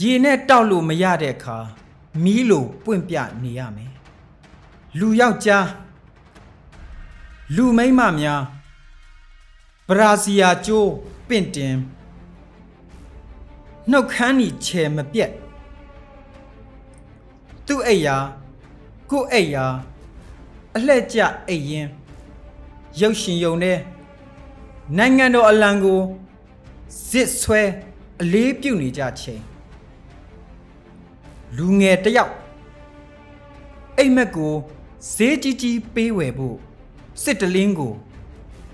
ရေနဲ့တောက်လို့မရတဲ့အခါမီးလိုပွင့်ပြနေရမယ်လူယောက်ျားလူမိန်းမများဘရာဇီယာကျိုးပင့်တင်နှုတ်ခမ်းနီချေမပြက်သူ့အိယာကို့အိယာအလှဲ့ကျအိတ်ရင်ရုပ်ရှင်ယုံတဲ့နိုင်ငံတော်အလံကိုဇစ်ဆွဲအလေးပြုနေကြချိန် လူငယ်တစ်ယောက်အိမ်မက်ကိုဈေးကြီးကြီးပေးဝယ်ဖို့စစ်တလင်းကို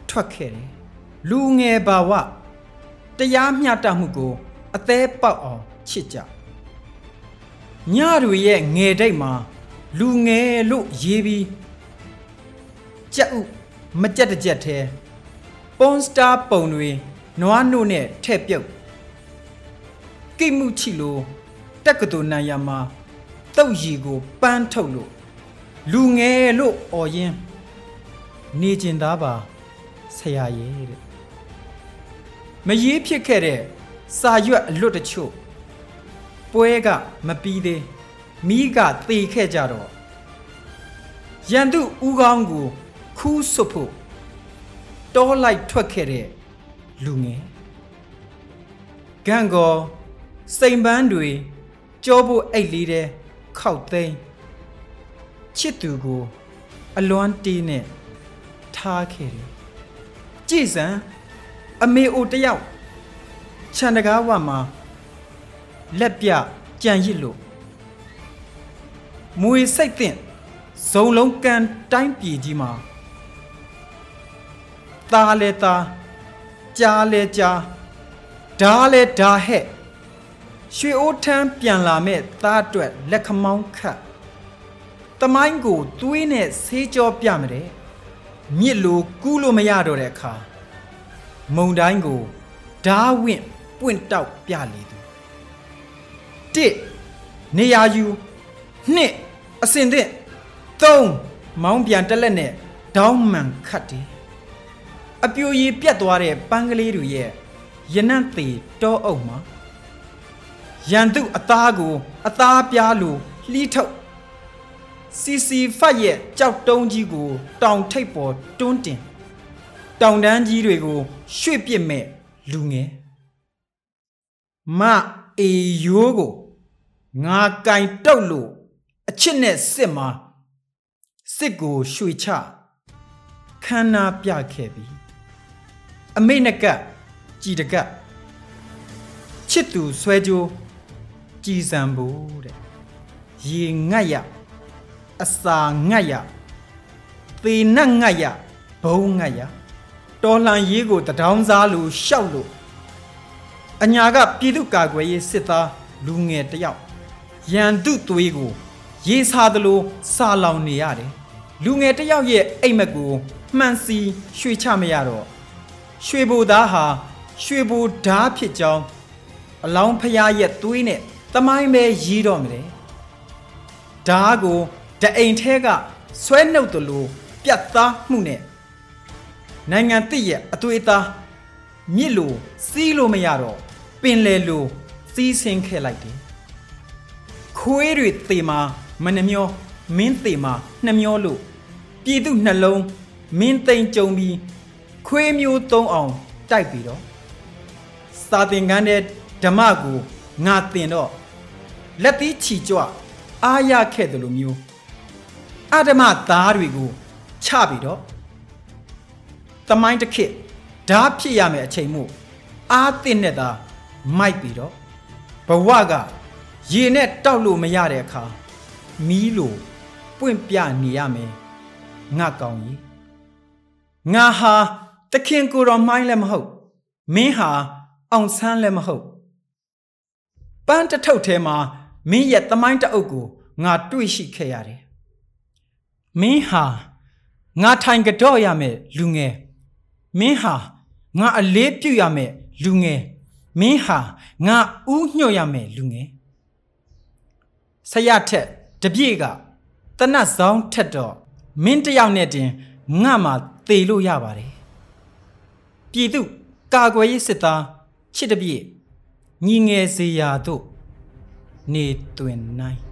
ထွက်ခဲ့တယ်လူငယ်ဘာဝတရားမျှတမှုကို အသေးပေါက်အောင်ချစ်ကြညတွေရဲ့ငယ်တိတ်မှာ လူငယ်လို့ရေးပြီးကြက်ဥမကြက်တစ်ကြက်သေးပွန်စတာပုံတွေနွားနို့နဲ့ထဲ့ပြုတ်ကိမှုချီလို့ တက်ကတူနိုင်ရမှာတုတ်ရီကိုပန်းထုတ်လို့လူငယ်လို့អော်ရင်နေကျင်သားပါဆရာရဲ့တဲ့မရေးဖြစ်ခဲ့တဲ့စာရွက်အလွတ်တချို့ပွဲကမပြီးသေးမိကသေခဲ့ကြတော့ရန်သူဦးကောင်းကိုခူးဆွတ်ဖို့တောလိုက်ထွက်ခဲ့တဲ့လူငယ်ဂန့်ကောစိန်ပန်းတွေ ကြောဖို့အိတ်လေးတဲ့ခောက်သိမ်းချစ်သူကို အလွမ်းတေးနဲ့ထားခဲ့တယ်ကြည်စံအမေအိုတယောက်ခြံတကားဝမှာလက်ပြကြံရစ်လို့မွေစိတ်သင့်ဇုံလုံးကန်တိုင်းပြည်ကြီးမှာသားလဲသားကြားလဲကြားဓာလဲဓာဟဲ့ ရွှေအိုးထမ်းပြန်လာမဲ့သားအတွက်လက်ခမောင်းခတ်တမိုင်းကိုသွေးနဲ့ဆေးကြောပြမတယ်မြစ်လိုကူးလို့မရတော့တဲ့အခါမုံတိုင်းကိုဓာဝင့်ပွင့်တောက်ပြလေသူတစ်နေရာယူနှစ်အစင်သင့်သုံးမောင်းပြန်တက်လက်နဲ့ဒေါင်းမှန်ခတ်တယ်အပြိုရည်ပြတ်သွားတဲ့ပန်းကလေးတွေရဲ့ရနံ့သေးတောအုပ်မှာ ရန်သူအသားကိုအသားပြားလိုလှီးထုတ်စီစီဖတ်ရဲ့ကြောက်တုံးကြီးကို တောင်ထိပ်ပေါ်တွန်းတင်တောင်တန်းကြီးတွေကိုရွှေ့ပစ်မဲ့လူငယ်မအေယိုးကိုငါကင်တုတ်လို့အချစ်နဲ့စစ်မှာစစ်ကိုရွှေချခန္နာပြခဲ့ပြီအမိတ်နကတ်ကြည်တကတ်ချစ်သူဆွဲကြိုး ကြည်စံဘူးတဲ့ရေငတ်ရအစာငတ်ရသေနတ်ငတ်ရဘုံငတ်ရတော်လှန်ရေးကိုတဒေါင်းစားလို့ရှောက်လို့အညာကပြည်သူကာကွယ်ရေးစစ်သားလူငယ်တယောက်ရန်သူသွေးကို ရေးစားသလိုစာလောင်နေရတယ်လူငယ်တယောက်ရဲ့အိမ်မက်ကိုမှန်စီရွှေချမရတော့ရွှေဘိုသားဟာရွှေဘိုဓာဖြစ်ကြောင်းအလောင်းဖျားရဲ့သွေးနဲ့ တမိုင်းပဲရီးတော့မယ်ဓာကိုတအိမ်ထဲကဆွဲနှုတ်တလို့ပြတ်သားမှုနဲ့နိုင်ငံတစ်ရဲ့အသွေးသားမြစ်လိုစီးလို့မရတော့ပင်လေလိုစီးဆင်းခဲ့လိုက်တယ်ခွေးတွေသေမှာမနှမျောမင်းသေမှာနှမျောလို့ပြည်သူနှလုံးမင်းသိမ့်ကြုံပြီးခွေးမျိုးသုံးအောင်တိုက်ပြီးတော့စာသင်ခန်းတဲ့ဓမ္မကို ငါတင်တော့လက်သီးချီကြွအားရခဲ့တယ်လို့မျိုးအဓမ္မသားတွေကိုချပြီးတော့တမိုင်းတစ်ခေတ်ဓာဖြစ်ရမယ်အချိန်မို့အားတင်နဲ့သာမိုက်ပြီးတော့ဘဝကရေနဲ့တောက်လို့မရတဲ့အခါမီးလိုပွင့်ပြနေရမယ်ငါကောင်းကြီးငါဟာတခင်ကိုတော်မိုင်းလည်းမဟုတ်မင်းဟာအောင်ဆန်းလည်းမဟုတ် ပန်းတထုပ်ထဲမှာမင်းရဲ့တမိုင်းတအုပ်ကိုငါတွေ့ရှိခဲ့ရတယ်မင်းဟာငါထိုင်ကြော့ရမယ်လူငယ်မင်းဟာငါအလေးပြုတ်ရမယ်လူငယ်မင်းဟာငါဥညွှတ်ရမယ်လူငယ်ဆရာထက်တပြည့်ကတနတ်ဆောင်ထက်တော့မင်းတယောက်နဲ့တင်ငါမှသေလို့ရပါတယ်ပြည်သူကာကွယ်ရေးစစ်သားချစ်တပြည့် ညီငယ်စရာတို့နေတွင်နိုင်